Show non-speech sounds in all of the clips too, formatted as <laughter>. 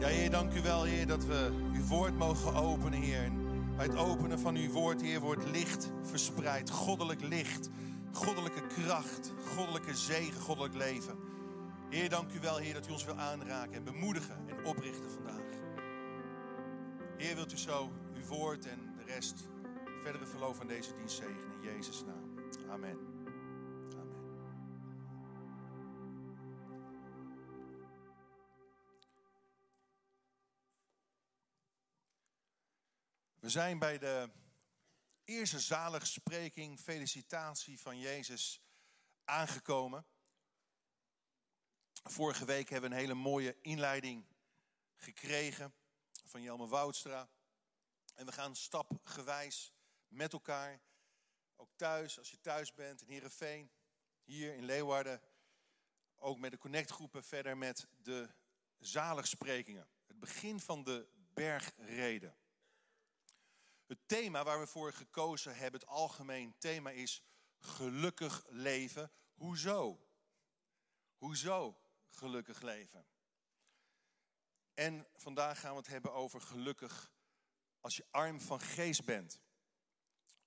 Ja, Heer, dank u wel, Heer, dat we uw woord mogen openen, Heer. Bij het openen van uw woord, Heer, wordt licht verspreid. Goddelijk licht, goddelijke kracht, goddelijke zegen, goddelijk leven. Heer, dank u wel, Heer, dat u ons wil aanraken en bemoedigen en oprichten vandaag. Heer, wilt u zo uw woord en de rest, verdere verloop van deze dienst zegenen in Jezus' naam. Amen. We zijn bij de eerste zaligspreking, felicitatie van Jezus aangekomen. Vorige week hebben we een hele mooie inleiding gekregen van Jelme Woudstra. En we gaan stapgewijs met elkaar, ook thuis, als je thuis bent in Heerenveen, hier in Leeuwarden, ook met de connectgroepen verder met de zaligsprekingen. Het begin van de bergreden. Het thema waar we voor gekozen hebben, het algemeen thema is gelukkig leven. Hoezo? Hoezo gelukkig leven? En vandaag gaan we het hebben over gelukkig als je arm van geest bent.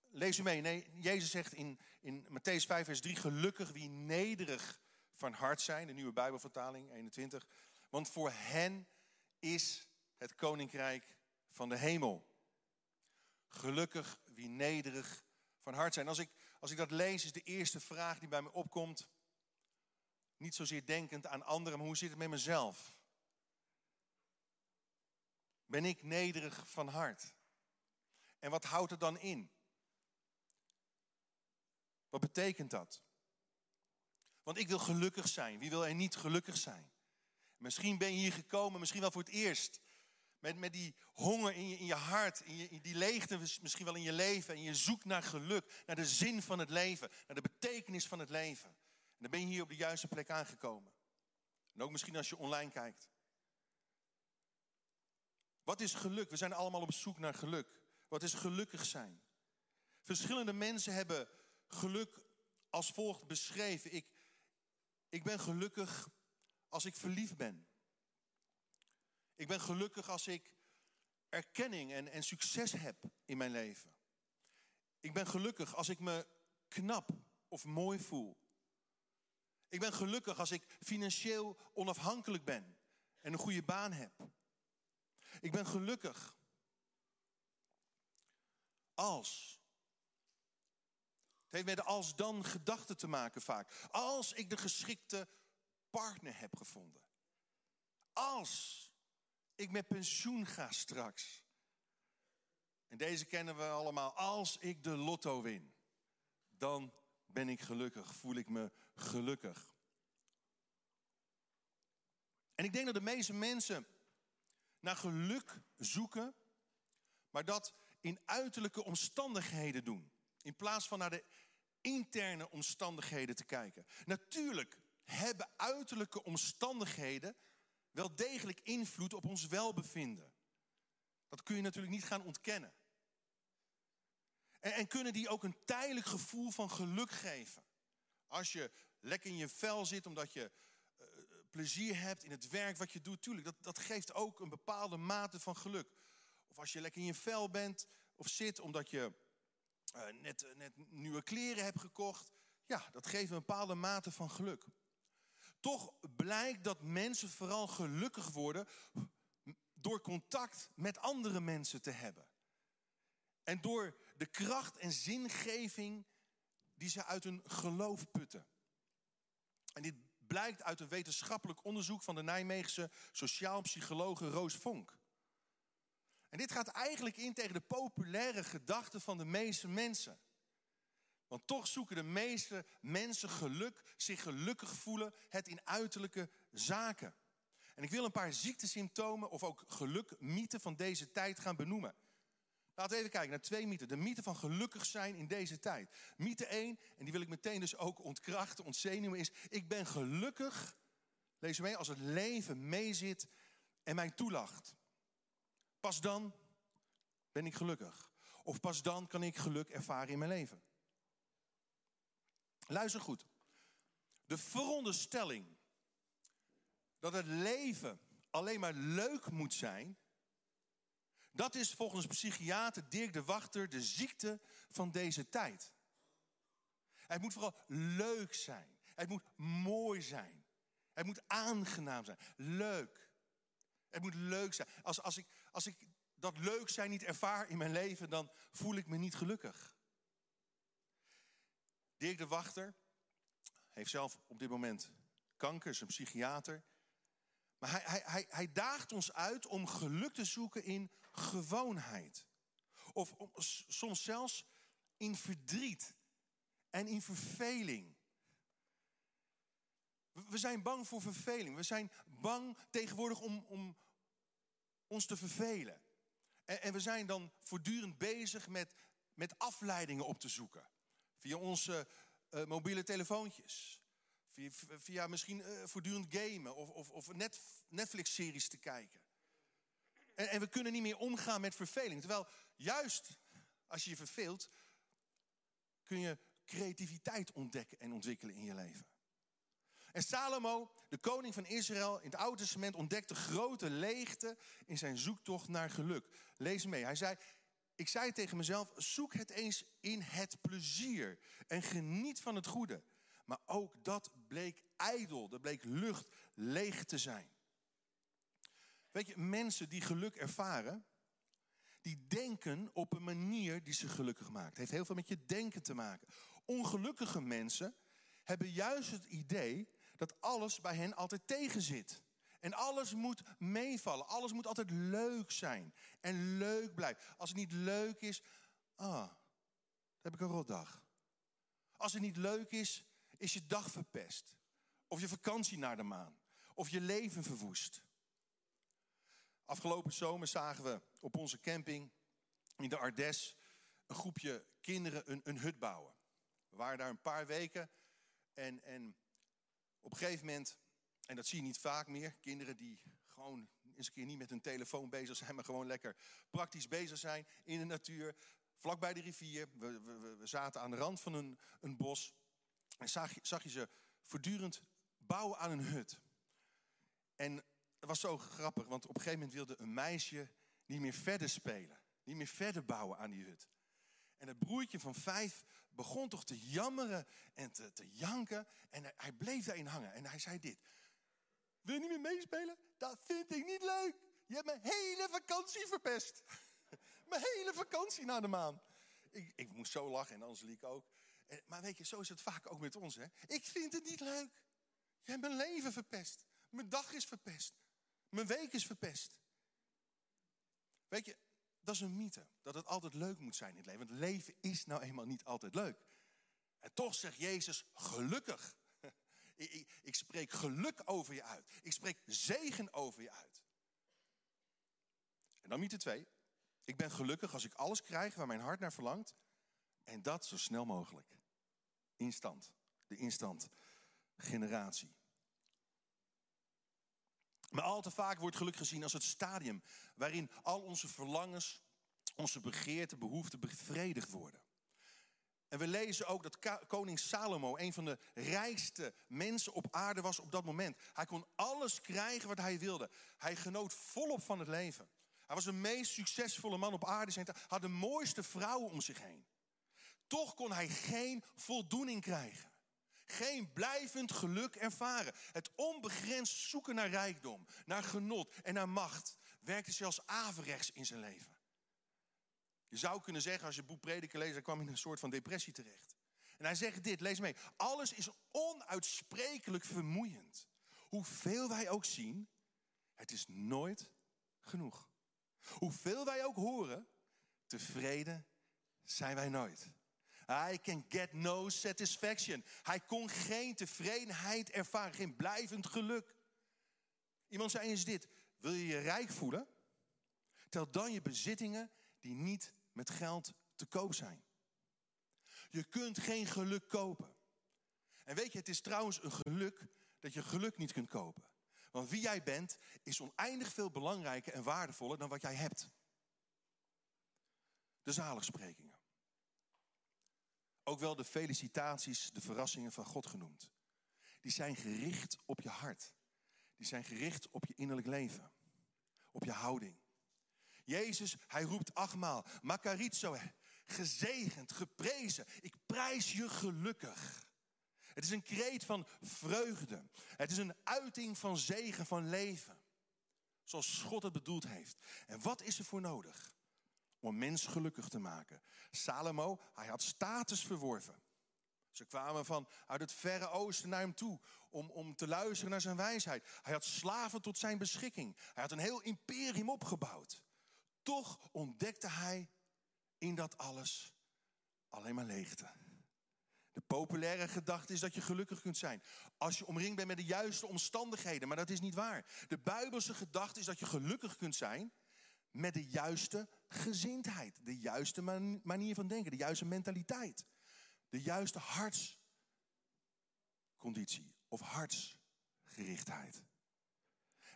Lees u mee. Nee, Jezus zegt in, in Matthäus 5, vers 3: Gelukkig wie nederig van hart zijn. De nieuwe Bijbelvertaling 21. Want voor hen is het koninkrijk van de hemel. Gelukkig wie nederig van hart zijn. Als ik, als ik dat lees, is de eerste vraag die bij me opkomt. Niet zozeer denkend aan anderen, maar hoe zit het met mezelf? Ben ik nederig van hart? En wat houdt het dan in? Wat betekent dat? Want ik wil gelukkig zijn. Wie wil er niet gelukkig zijn? Misschien ben je hier gekomen, misschien wel voor het eerst. Met, met die honger in je, in je hart, in, je, die leegte misschien wel in je leven. En je zoekt naar geluk, naar de zin van het leven, naar de betekenis van het leven. En dan ben je hier op de juiste plek aangekomen. En ook misschien als je online kijkt. Wat is geluk? We zijn allemaal op zoek naar geluk. Wat is gelukkig zijn? Verschillende mensen hebben geluk als volgt beschreven. Ik, ik ben gelukkig als ik verliefd ben. Ik ben gelukkig als ik erkenning en, en succes heb in mijn leven. Ik ben gelukkig als ik me knap of mooi voel. Ik ben gelukkig als ik financieel onafhankelijk ben en een goede baan heb. Ik ben gelukkig als. Het heeft met de als-dan gedachte te maken vaak. Als ik de geschikte partner heb gevonden. Als ik met pensioen ga straks. En deze kennen we allemaal. Als ik de lotto win, dan ben ik gelukkig, voel ik me gelukkig. En ik denk dat de meeste mensen naar geluk zoeken, maar dat in uiterlijke omstandigheden doen. In plaats van naar de interne omstandigheden te kijken. Natuurlijk hebben uiterlijke omstandigheden wel degelijk invloed op ons welbevinden. Dat kun je natuurlijk niet gaan ontkennen. En, en kunnen die ook een tijdelijk gevoel van geluk geven. Als je lekker in je vel zit omdat je uh, plezier hebt in het werk wat je doet, tuurlijk, dat, dat geeft ook een bepaalde mate van geluk. Of als je lekker in je vel bent of zit omdat je uh, net, net nieuwe kleren hebt gekocht, ja, dat geeft een bepaalde mate van geluk. Toch blijkt dat mensen vooral gelukkig worden door contact met andere mensen te hebben. En door de kracht en zingeving die ze uit hun geloof putten. En dit blijkt uit een wetenschappelijk onderzoek van de Nijmeegse sociaal psychologe Roos Vonk. En dit gaat eigenlijk in tegen de populaire gedachten van de meeste mensen. Want toch zoeken de meeste mensen geluk, zich gelukkig voelen, het in uiterlijke zaken. En ik wil een paar ziektesymptomen of ook gelukmythen van deze tijd gaan benoemen. Laten we even kijken naar twee mythen. De mythe van gelukkig zijn in deze tijd. Mythe 1, en die wil ik meteen dus ook ontkrachten, ontzenuwen, is: ik ben gelukkig, lees mee, als het leven meezit en mij toelacht. Pas dan ben ik gelukkig. Of pas dan kan ik geluk ervaren in mijn leven. Luister goed. De veronderstelling dat het leven alleen maar leuk moet zijn, dat is volgens psychiater Dirk de Wachter de ziekte van deze tijd. Het moet vooral leuk zijn. Het moet mooi zijn. Het moet aangenaam zijn. Leuk. Het moet leuk zijn. Als, als, ik, als ik dat leuk zijn niet ervaar in mijn leven, dan voel ik me niet gelukkig. Dirk de Wachter heeft zelf op dit moment kanker, is een psychiater. Maar hij, hij, hij, daagt ons uit om geluk te zoeken in gewoonheid. Of soms zelfs in verdriet en in verveling. We zijn bang voor verveling. We zijn bang tegenwoordig om, om ons te vervelen. En, en we zijn dan voortdurend bezig met, met afleidingen op te zoeken. Via onze uh, mobiele telefoontjes. Via, via misschien uh, voortdurend gamen of, of, of net, Netflix-series te kijken. En, en we kunnen niet meer omgaan met verveling. Terwijl juist als je je verveelt, kun je creativiteit ontdekken en ontwikkelen in je leven. En Salomo, de koning van Israël in het Oude Testament, ontdekte grote leegte in zijn zoektocht naar geluk. Lees mee. Hij zei: Ik zei tegen mezelf: zoek het eens in het plezier en geniet van het goede. Maar ook dat bleek ijdel, dat bleek lucht, leeg te zijn. Weet je, mensen die geluk ervaren, die denken op een manier die ze gelukkig maakt. Het heeft heel veel met je denken te maken. Ongelukkige mensen hebben juist het idee dat alles bij hen altijd tegenzit. En alles moet meevallen. Alles moet altijd leuk zijn. En leuk blijven. Als het niet leuk is, ah, dan heb ik een rotdag. Als het niet leuk is, is je dag verpest. Of je vakantie naar de maan. Of je leven verwoest. Afgelopen zomer zagen we op onze camping in de Ardes een groepje kinderen een, een hut bouwen. We waren daar een paar weken en, en op een gegeven moment, en dat zie je niet vaak meer, kinderen die gewoon eens een keer niet met hun telefoon bezig zijn, <laughs> maar gewoon lekker praktisch bezig zijn in de natuur, vlak bij de rivier. We, we, we zaten aan de rand van een, een bos en zag, zag je ze voortdurend bouwen aan een hut. En het was zo grappig, want op een gegeven moment wilde een meisje niet meer verder spelen. Niet meer verder bouwen aan die hut. En het broertje van vijf begon toch te jammeren en te, te janken. En hij bleef daarin hangen. En hij zei dit. Wil je niet meer meespelen? Dat vind ik niet leuk. Je hebt mijn hele vakantie verpest. <laughs> mijn hele vakantie naar de maan. Ik, ik moest zo lachen en Angelique ook. Maar weet je, zo is het vaak ook met ons. Hè? Ik vind het niet leuk. Je hebt mijn leven verpest. Mijn dag is verpest. Mijn week is verpest. Weet je, dat is een mythe. Dat het altijd leuk moet zijn in het leven. Want leven is nou eenmaal niet altijd leuk. En toch zegt Jezus, gelukkig. Ik, ik, ik, spreek geluk over je uit. Ik spreek zegen over je uit. En dan mythe twee. Ik ben gelukkig als ik alles krijg waar mijn hart naar verlangt. En dat zo snel mogelijk. Instant. De instant generatie. Maar al te vaak wordt geluk gezien als het stadium waarin al onze verlangens, onze begeerten, behoeften bevredigd worden. En we lezen ook dat koning Salomo een van de rijkste mensen op aarde was op dat moment. Hij kon alles krijgen wat hij wilde. Hij genoot volop van het leven. Hij was de meest succesvolle man op aarde. Hij had de mooiste vrouwen om zich heen. Toch kon hij geen voldoening krijgen. Geen blijvend geluk ervaren. Het onbegrensd zoeken naar rijkdom, naar genot en naar macht werkte zelfs averechts in zijn leven. Je zou kunnen zeggen, als je boek Prediker leest, hij kwam in een soort van depressie terecht. En hij zegt dit, lees mee. Alles is onuitsprekelijk vermoeiend. Hoeveel wij ook zien, het is nooit genoeg. Hoeveel wij ook horen, tevreden zijn wij nooit. I can get no satisfaction. Hij kon geen tevredenheid ervaren, geen blijvend geluk. Iemand zei eens dit: Wil je je rijk voelen? Tel dan je bezittingen die niet met geld te koop zijn. Je kunt geen geluk kopen. En weet je, het is trouwens een geluk dat je geluk niet kunt kopen. Want wie jij bent is oneindig veel belangrijker en waardevoller dan wat jij hebt. De zaligsprekingen. Ook wel de felicitaties, de verrassingen van God genoemd. Die zijn gericht op je hart. die zijn gericht op je innerlijk leven, op je houding. Jezus, hij roept achtmaal, makarizo, gezegend, geprezen. Ik prijs je gelukkig. Het is een kreet van vreugde. Het is een uiting van zegen, van leven. Zoals God het bedoeld heeft. En wat is er voor nodig? Om mens gelukkig te maken. Salomo, hij had status verworven. Ze kwamen van uit het verre oosten naar hem toe om, om te luisteren naar zijn wijsheid. Hij had slaven tot zijn beschikking. Hij had een heel imperium opgebouwd. Toch ontdekte hij in dat alles alleen maar leegte. De populaire gedachte is dat je gelukkig kunt zijn als je omringd bent met de juiste omstandigheden, maar dat is niet waar. De Bijbelse gedachte is dat je gelukkig kunt zijn met de juiste gezindheid, de juiste manier van denken, de juiste mentaliteit, de juiste hartsconditie of hartsgerichtheid.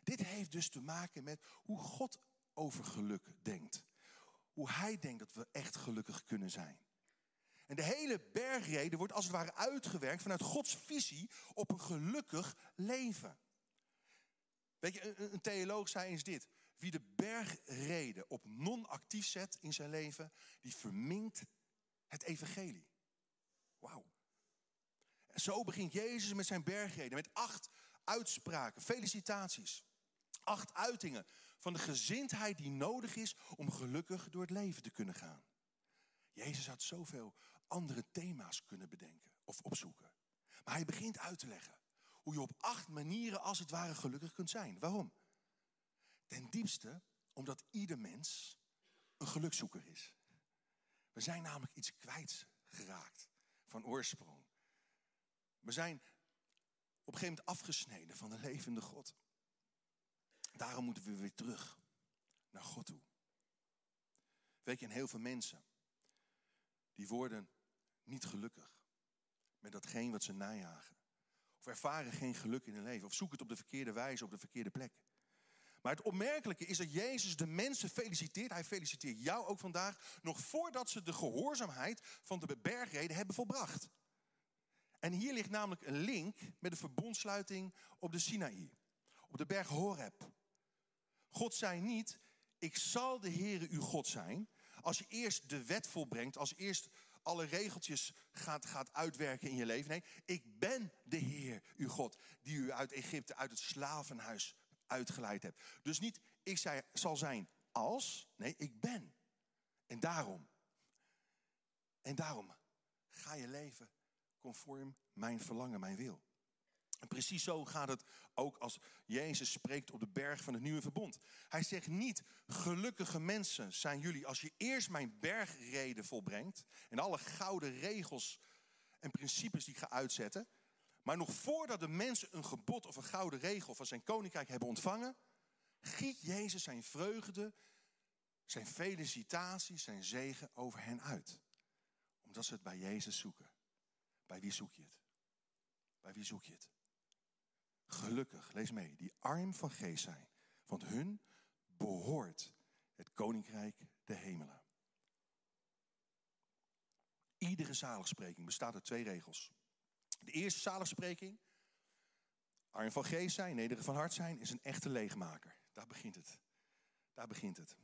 Dit heeft dus te maken met hoe God over geluk denkt. Hoe hij denkt dat we echt gelukkig kunnen zijn. En de hele bergrede wordt als het ware uitgewerkt vanuit Gods visie op een gelukkig leven. Weet je, een, theoloog zei eens dit. Wie de bergrede op non-actief zet in zijn leven, die verminkt het evangelie. Wauw. Zo begint Jezus met zijn bergrede, met acht uitspraken, felicitaties. Acht uitingen van de gezindheid die nodig is om gelukkig door het leven te kunnen gaan. Jezus had zoveel andere thema's kunnen bedenken of opzoeken. Maar hij begint uit te leggen hoe je op acht manieren als het ware gelukkig kunt zijn. Waarom? Ten diepste omdat ieder mens een gelukzoeker is. We zijn namelijk iets kwijtgeraakt van oorsprong. We zijn op een gegeven moment afgesneden van de levende God. Daarom moeten we weer terug naar God toe. Weet je, heel veel mensen, die worden niet gelukkig met datgene wat ze najagen. Of ervaren geen geluk in hun leven. Of zoeken het op de verkeerde wijze, op de verkeerde plek. Maar het opmerkelijke is dat Jezus de mensen feliciteert. Hij feliciteert jou ook vandaag. Nog voordat ze de gehoorzaamheid van de bergreden hebben volbracht. En hier ligt namelijk een link met de verbondsluiting op de Sinaï. Op de berg Horeb. God zei niet, ik zal de Heere uw God zijn. Als je eerst de wet volbrengt, als eerst alle regeltjes gaat, gaat uitwerken in je leven. Nee, ik ben de Heer, uw God, die u uit Egypte, uit het slavenhuis uitgeleid hebt. Dus niet, ik zei, zal zijn als, nee, ik ben. En daarom, en daarom ga je leven conform mijn verlangen, mijn wil. En precies zo gaat het ook als Jezus spreekt op de berg van het nieuwe verbond. Hij zegt niet, gelukkige mensen zijn jullie als je eerst mijn bergreden volbrengt en alle gouden regels en principes die ik ga uitzetten. Maar nog voordat de mensen een gebod of een gouden regel van zijn koninkrijk hebben ontvangen, giet Jezus zijn vreugde, zijn felicitaties, zijn zegen over hen uit. Omdat ze het bij Jezus zoeken. Bij wie zoek je het? Bij wie zoek je het? Gelukkig, lees mee, die arm van geest zijn. Want hun behoort het koninkrijk de hemelen. Iedere zaligspreking bestaat uit twee regels. De eerste zaligspreking, arm van geest zijn, nederig van hart zijn, is een echte leegmaker. Daar begint het. Daar begint het.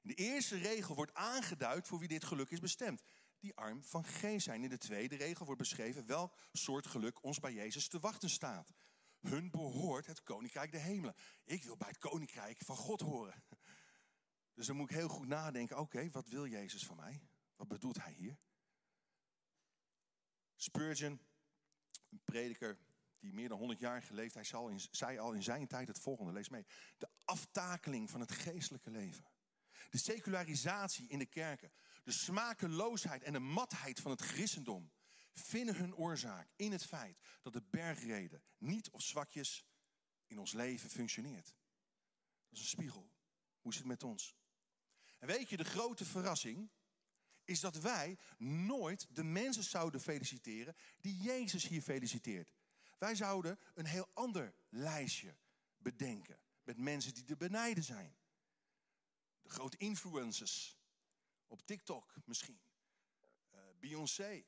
In de eerste regel wordt aangeduid voor wie dit geluk is bestemd. Die arm van geest zijn. In de tweede regel wordt beschreven welk soort geluk ons bij Jezus te wachten staat. Hun behoort het koninkrijk de hemelen. Ik wil bij het koninkrijk van God horen. <laughs> Dus dan moet ik heel goed nadenken: oké, wat wil Jezus van mij? Wat bedoelt hij hier? Spurgeon, een prediker die meer dan 100 jaar geleefd, hij zei al in zijn tijd het volgende: lees mee. De aftakeling van het geestelijke leven. De secularisatie in de kerken. De smakeloosheid en de matheid van het christendom vinden hun oorzaak in het feit dat de bergrede niet of zwakjes in ons leven functioneert. Dat is een spiegel. Hoe is het met ons? En weet je, de grote verrassing is dat wij nooit de mensen zouden feliciteren die Jezus hier feliciteert. Wij zouden een heel ander lijstje bedenken met mensen die te benijden zijn. De grote influencers op TikTok misschien. Uh, Beyoncé,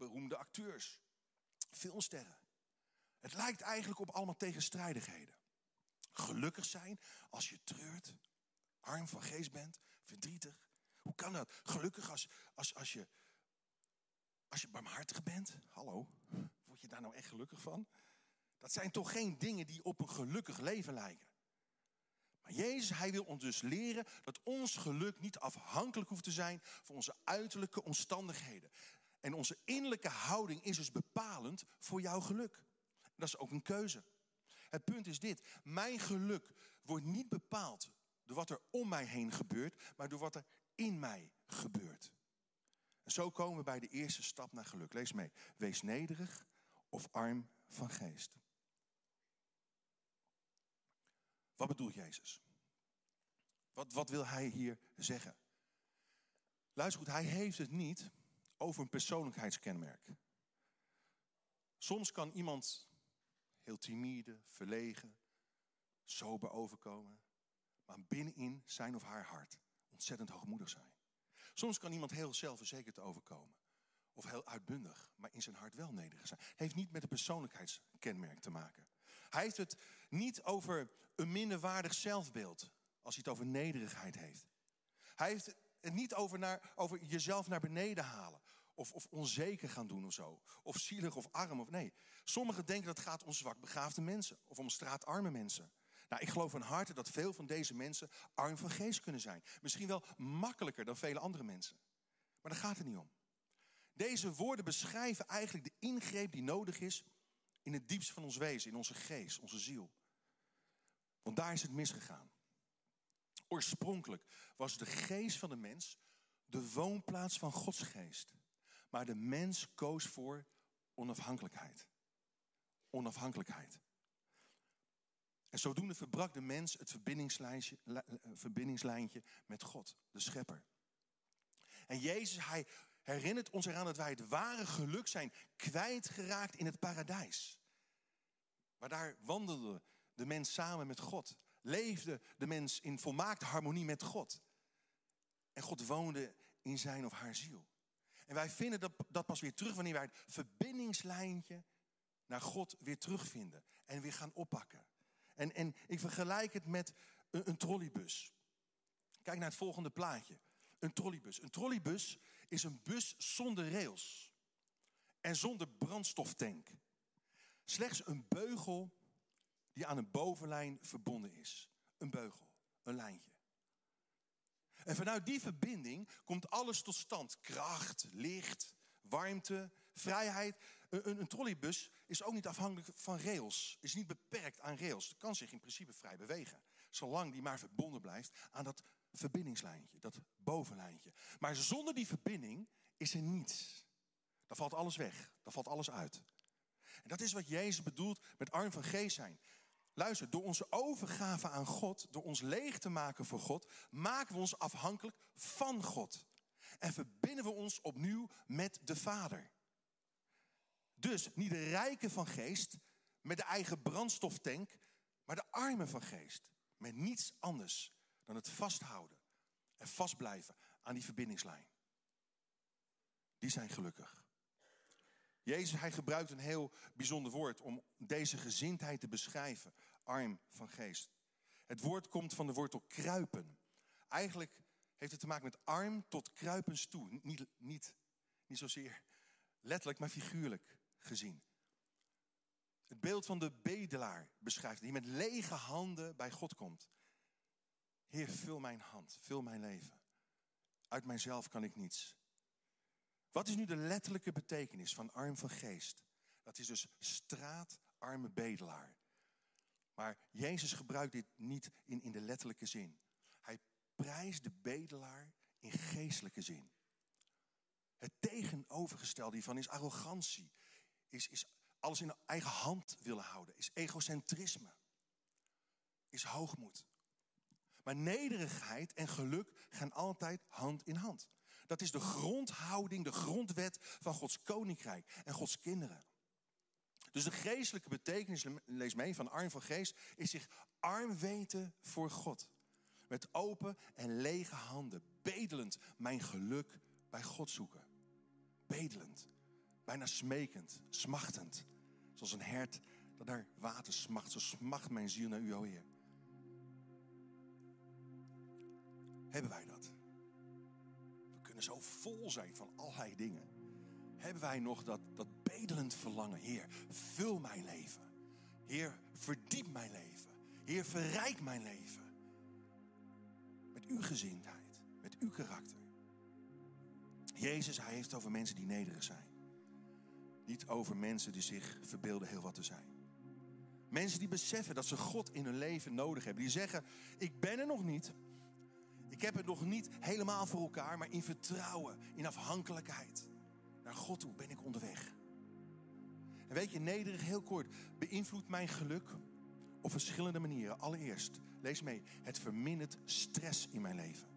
beroemde acteurs, filmsterren. Het lijkt eigenlijk op allemaal tegenstrijdigheden. Gelukkig zijn als je treurt, arm van geest bent, verdrietig. Hoe kan dat? Gelukkig als, als, als, je, als je barmhartig bent. Hallo, word je daar nou echt gelukkig van? Dat zijn toch geen dingen die op een gelukkig leven lijken. Maar Jezus, hij wil ons dus leren dat ons geluk niet afhankelijk hoeft te zijn van onze uiterlijke omstandigheden. En onze innerlijke houding is dus bepalend voor jouw geluk. Dat is ook een keuze. Het punt is dit: mijn geluk wordt niet bepaald door wat er om mij heen gebeurt, maar door wat er in mij gebeurt. En zo komen we bij de eerste stap naar geluk. Lees mee. Wees nederig of arm van geest. Wat bedoelt Jezus? Wat, wat wil hij hier zeggen? Luister goed, hij heeft het niet over een persoonlijkheidskenmerk. Soms kan iemand heel timide, verlegen, sober overkomen, maar binnenin zijn of haar hart ontzettend hoogmoedig zijn. Soms kan iemand heel zelfverzekerd overkomen of heel uitbundig, maar in zijn hart wel nederig zijn. Het heeft niet met een persoonlijkheidskenmerk te maken. Hij heeft het niet over een minderwaardig zelfbeeld als hij het over nederigheid heeft. Hij heeft niet over, naar, over jezelf naar beneden halen. Of, of onzeker gaan doen of zo. Of zielig of arm. Of, nee, sommigen denken dat het gaat om zwakbegaafde mensen. Of om straatarme mensen. Nou, ik geloof van harte dat veel van deze mensen arm van geest kunnen zijn. Misschien wel makkelijker dan vele andere mensen. Maar daar gaat het niet om. Deze woorden beschrijven eigenlijk de ingreep die nodig is in het diepst van ons wezen, in onze geest, onze ziel. Want daar is het misgegaan. Oorspronkelijk was de geest van de mens de woonplaats van Gods geest. Maar de mens koos voor onafhankelijkheid. Onafhankelijkheid. En zodoende verbrak de mens het verbindingslijntje, met God, de schepper. En Jezus, hij herinnert ons eraan dat wij het ware geluk zijn kwijtgeraakt in het paradijs. Maar daar wandelde de mens samen met God. Leefde de mens in volmaakte harmonie met God. En God woonde in zijn of haar ziel. En wij vinden dat, dat pas weer terug wanneer wij het verbindingslijntje naar God weer terugvinden. En weer gaan oppakken. En, en ik vergelijk het met een, een trolleybus. Kijk naar het volgende plaatje. Een trolleybus. Een trolleybus is een bus zonder rails. En zonder brandstoftank. Slechts een beugel die aan een bovenlijn verbonden is. Een beugel, een lijntje. En vanuit die verbinding komt alles tot stand. Kracht, licht, warmte, vrijheid. Een, een, trolleybus is ook niet afhankelijk van rails. Is niet beperkt aan rails. Het kan zich in principe vrij bewegen. Zolang die maar verbonden blijft aan dat verbindingslijntje, dat bovenlijntje. Maar zonder die verbinding is er niets. Dan valt alles weg. Dan valt alles uit. En dat is wat Jezus bedoelt met arm van geest zijn. Luister, door onze overgave aan God, door ons leeg te maken voor God, maken we ons afhankelijk van God. En verbinden we ons opnieuw met de Vader. Dus niet de rijken van geest met de eigen brandstoftank, maar de armen van geest. Met niets anders dan het vasthouden en vastblijven aan die verbindingslijn. Die zijn gelukkig. Jezus, hij gebruikt een heel bijzonder woord om deze gezindheid te beschrijven. Arm van geest. Het woord komt van de wortel kruipen. Eigenlijk heeft het te maken met arm tot kruipens toe. Niet, niet, niet zozeer letterlijk, maar figuurlijk gezien. Het beeld van de bedelaar beschrijft, die met lege handen bij God komt. Heer, vul mijn hand, vul mijn leven. Uit mijzelf kan ik niets. Wat is nu de letterlijke betekenis van arm van geest? Dat is dus straatarme bedelaar. Maar Jezus gebruikt dit niet in, in de letterlijke zin. Hij prijst de bedelaar in geestelijke zin. Het tegenovergestelde hiervan is arrogantie. Is, is alles in eigen hand willen houden. Is egocentrisme. Is hoogmoed. Maar nederigheid en geluk gaan altijd hand in hand. Dat is de grondhouding, de grondwet van Gods koninkrijk en Gods kinderen. Dus de geestelijke betekenis, lees mee, van arm van geest, is zich arm weten voor God. Met open en lege handen, bedelend mijn geluk bij God zoeken. Bedelend, bijna smekend, smachtend. Zoals een hert dat naar water smacht. Zo smacht mijn ziel naar u, o Heer. Hebben wij dat? We kunnen zo vol zijn van allerlei dingen. Hebben wij nog dat, dat bedelend verlangen? Heer, vul mijn leven. Heer, verdiep mijn leven. Heer, verrijk mijn leven. Met uw gezindheid, met uw karakter. Jezus, hij heeft over mensen die nederig zijn. Niet over mensen die zich verbeelden heel wat te zijn. Mensen die beseffen dat ze God in hun leven nodig hebben. Die zeggen, ik ben er nog niet. Ik heb het nog niet helemaal voor elkaar, maar in vertrouwen, in afhankelijkheid. Naar God toe ben ik onderweg. En weet je, nederig, heel kort, beïnvloedt mijn geluk op verschillende manieren. Allereerst, lees mee, het vermindert stress in mijn leven.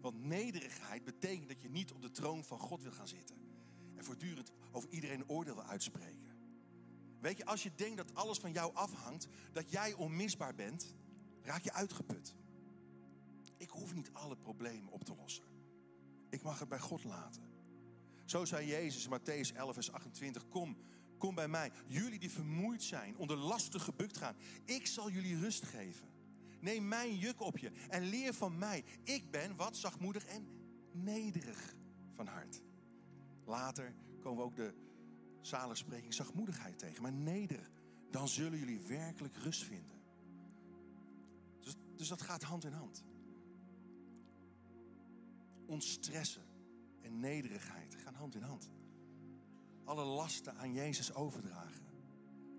Want nederigheid betekent dat je niet op de troon van God wil gaan zitten. En voortdurend over iedereen oordeel wil uitspreken. Weet je, als je denkt dat alles van jou afhangt, dat jij onmisbaar bent, raak je uitgeput. Ik hoef niet alle problemen op te lossen. Ik mag het bij God laten. Zo zei Jezus in Matthäus 11, vers 28. Kom, kom bij mij. Jullie die vermoeid zijn, onder lasten gebukt gaan. Ik zal jullie rust geven. Neem mijn juk op je en leer van mij. Ik ben wat zachtmoedig en nederig van hart. Later komen we ook de spreking zachtmoedigheid tegen. Maar nederig, dan zullen jullie werkelijk rust vinden. Dus, dus dat gaat hand in hand. Ontstressen en nederigheid gaan hand in hand. Alle lasten aan Jezus overdragen.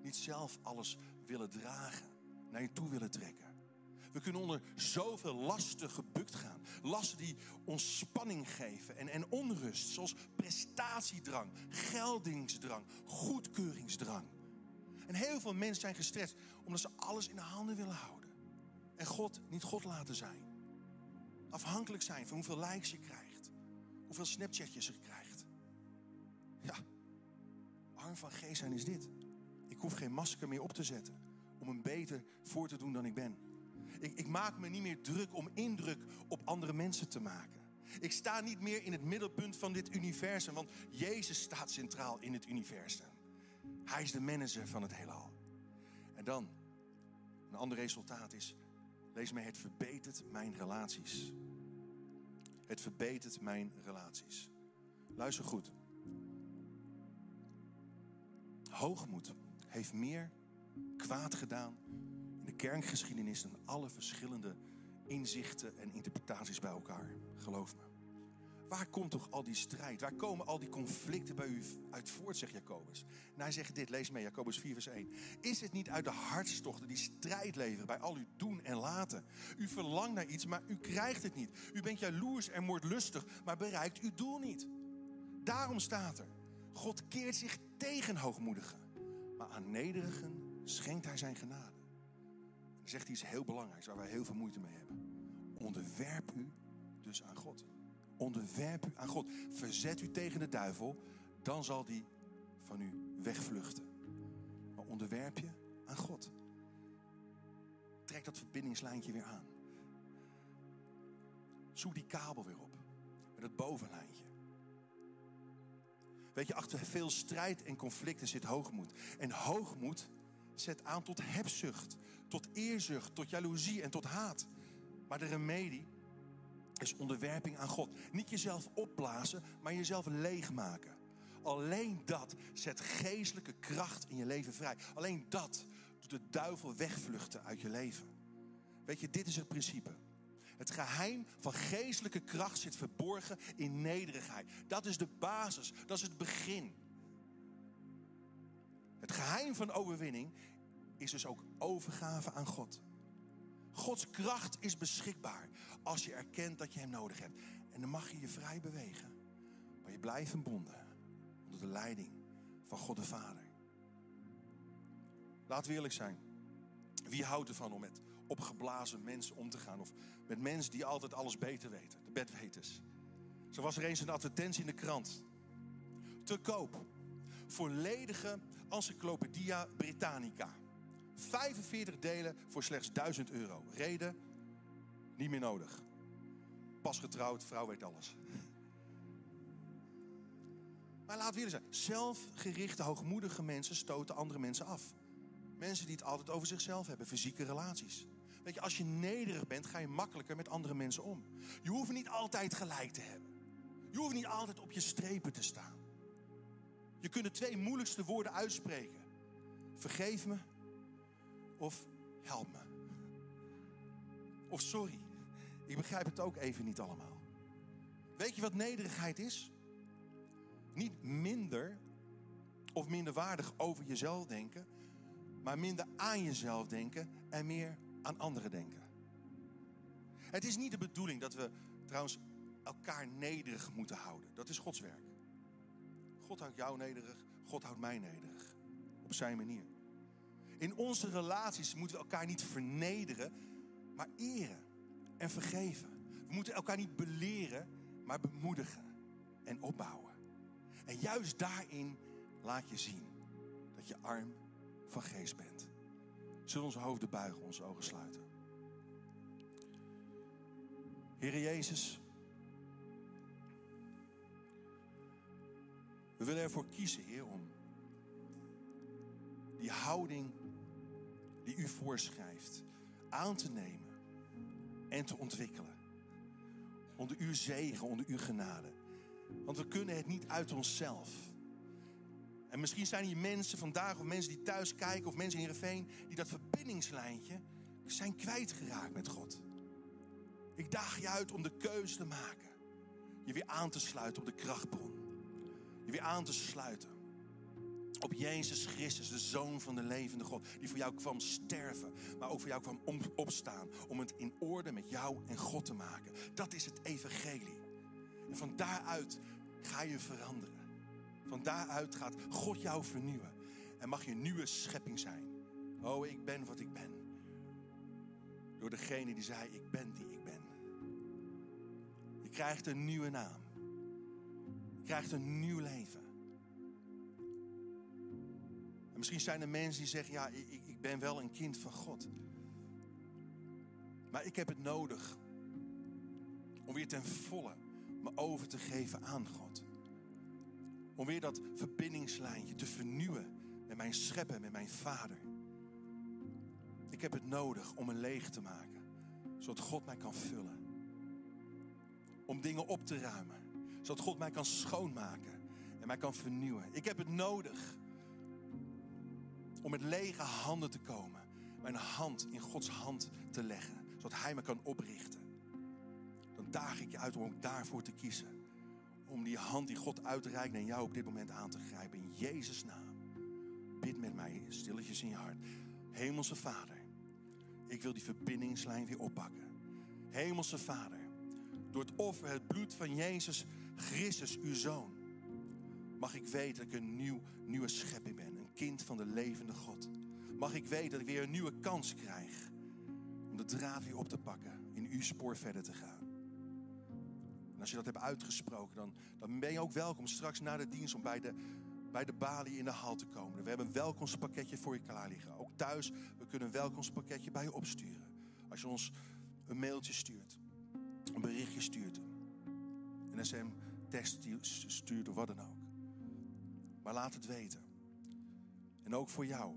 Niet zelf alles willen dragen, naar je toe willen trekken. We kunnen onder zoveel lasten gebukt gaan. Lasten die ons spanning geven en, en onrust, zoals prestatiedrang, geldingsdrang, goedkeuringsdrang. En heel veel mensen zijn gestrest omdat ze alles in de handen willen houden. En God niet God laten zijn. Afhankelijk zijn van hoeveel likes je krijgt. Hoeveel Snapchatjes je krijgt. Ja, arm van geest zijn is dit. Ik hoef geen masker meer op te zetten om een beter voor te doen dan ik ben. Ik, ik maak me niet meer druk om indruk op andere mensen te maken. Ik sta niet meer in het middelpunt van dit universum, want Jezus staat centraal in het universum. Hij is de manager van het heelal. En dan, een ander resultaat is, lees mij, het verbetert mijn relaties. Het verbetert mijn relaties. Luister goed. Hoogmoed heeft meer kwaad gedaan in de kerkgeschiedenis dan alle verschillende inzichten en interpretaties bij elkaar. Geloof me. Waar komt toch al die strijd? Waar komen al die conflicten bij u uit voort, zegt Jacobus? En hij zegt dit, lees mee, Jacobus 4, vers 1. Is het niet uit de hartstochten die strijd leveren bij al uw doen en laten? U verlangt naar iets, maar u krijgt het niet. U bent jaloers en moordlustig, maar bereikt uw doel niet. Daarom staat er, God keert zich tegen hoogmoedigen, maar aan nederigen schenkt hij zijn genade. Dan zegt hij iets heel belangrijks waar wij heel veel moeite mee hebben. Onderwerp u dus aan God. Onderwerp u aan God. Verzet u tegen de duivel, dan zal die van u wegvluchten. Maar onderwerp je aan God. Trek dat verbindingslijntje weer aan. Zoek die kabel weer op. Met het bovenlijntje. Weet je, achter veel strijd en conflicten zit hoogmoed. En hoogmoed zet aan tot hebzucht, tot eerzucht, tot jaloezie en tot haat. Maar de remedie is onderwerping aan God. Niet jezelf opblazen, maar jezelf leegmaken. Alleen dat zet geestelijke kracht in je leven vrij. Alleen dat doet de duivel wegvluchten uit je leven. Weet je, dit is het principe. Het geheim van geestelijke kracht zit verborgen in nederigheid. Dat is de basis, dat is het begin. Het geheim van overwinning is dus ook overgave aan God. Gods kracht is beschikbaar als je erkent dat je Hem nodig hebt. En dan mag je je vrij bewegen. Maar je blijft verbonden onder de leiding van God de Vader. Laten we eerlijk zijn. Wie houdt ervan om met opgeblazen mensen om te gaan? Of met mensen die altijd alles beter weten, de bedweters. Zo was er eens een advertentie in de krant. Te koop. Volledige Encyclopedia Britannica. 45 delen voor slechts 1000 euro. Reden, niet meer nodig. Pas getrouwd, vrouw weet alles. Maar laat weer zijn. Zelfgerichte, hoogmoedige mensen stoten andere mensen af. Mensen die het altijd over zichzelf hebben, fysieke relaties. Weet je, als je nederig bent, ga je makkelijker met andere mensen om. Je hoeft niet altijd gelijk te hebben. Je hoeft niet altijd op je strepen te staan. Je kunt de twee moeilijkste woorden uitspreken. Vergeef me of help me. Of sorry, ik begrijp het ook even niet allemaal. Weet je wat nederigheid is? Niet minder of minderwaardig over jezelf denken, maar minder aan jezelf denken en meer aan anderen denken. Het is niet de bedoeling dat we trouwens elkaar nederig moeten houden. Dat is Gods werk. God houdt jou nederig, God houdt mij nederig. Op zijn manier. In onze relaties moeten we elkaar niet vernederen, maar eren en vergeven. We moeten elkaar niet beleren, maar bemoedigen en opbouwen. En juist daarin laat je zien dat je arm van geest bent. Zullen onze hoofden buigen, onze ogen sluiten. Heer Jezus, we willen ervoor kiezen, Heer, om die houding die u voorschrijft aan te nemen en te ontwikkelen. Onder uw zegen, onder uw genade. Want we kunnen het niet uit onszelf. En misschien zijn hier mensen vandaag, of mensen die thuis kijken, of mensen in Heerenveen, die dat verbindingslijntje zijn kwijtgeraakt met God. Ik daag je uit om de keuze te maken. Je weer aan te sluiten op de krachtbron. Je weer aan te sluiten op Jezus Christus, de Zoon van de levende God. Die voor jou kwam sterven, maar ook voor jou kwam opstaan. Om het in orde met jou en God te maken. Dat is het evangelie. En van daaruit ga je veranderen. Van daaruit gaat God jou vernieuwen. En mag je een nieuwe schepping zijn. Oh, ik ben wat ik ben. Door degene die zei, ik ben die ik ben. Je krijgt een nieuwe naam. Je krijgt een nieuw leven. En misschien zijn er mensen die zeggen, ja, ik, ik ben wel een kind van God. Maar ik heb het nodig om weer ten volle me over te geven aan God. Om weer dat verbindingslijntje te vernieuwen met mijn schepper, met mijn vader. Ik heb het nodig om me leeg te maken, zodat God mij kan vullen. Om dingen op te ruimen, zodat God mij kan schoonmaken en mij kan vernieuwen. Ik heb het nodig om met lege handen te komen. Mijn hand in Gods hand te leggen, zodat Hij me kan oprichten. Dan daag ik je uit om ook daarvoor te kiezen. Om die hand die God uitreikt naar jou op dit moment aan te grijpen. In Jezus' naam. Bid met mij stilletjes in je hart. Hemelse Vader, ik wil die verbindingslijn weer oppakken. Hemelse Vader, door het offer, het bloed van Jezus Christus, uw Zoon, mag ik weten dat ik een nieuw, nieuwe schepping ben kind van de levende God. Mag ik weten dat ik weer een nieuwe kans krijg om de draad weer op te pakken, in uw spoor verder te gaan. En als je dat hebt uitgesproken, dan, dan ben je ook welkom straks na de dienst om bij de, bij de balie in de hal te komen. We hebben een welkomstpakketje voor je klaar liggen. Ook thuis, we kunnen een welkomstpakketje bij je opsturen. Als je ons een mailtje stuurt, een berichtje stuurt, een sm-tekst stuurt of wat dan ook. Maar laat het weten. En ook voor jou.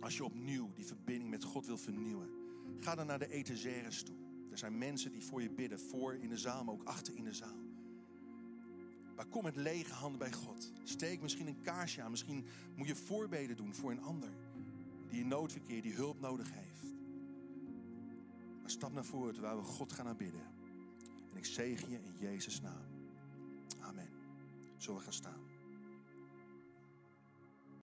Als je opnieuw die verbinding met God wil vernieuwen. Ga dan naar de etagères toe. Er zijn mensen die voor je bidden. Voor in de zaal, maar ook achter in de zaal. Maar kom met lege handen bij God. Steek misschien een kaarsje aan. Misschien moet je voorbeden doen voor een ander. Die in noodverkeer, die hulp nodig heeft. Maar stap naar voren terwijl we God gaan aanbidden. En ik zegen je in Jezus' naam. Amen. Zullen we gaan staan?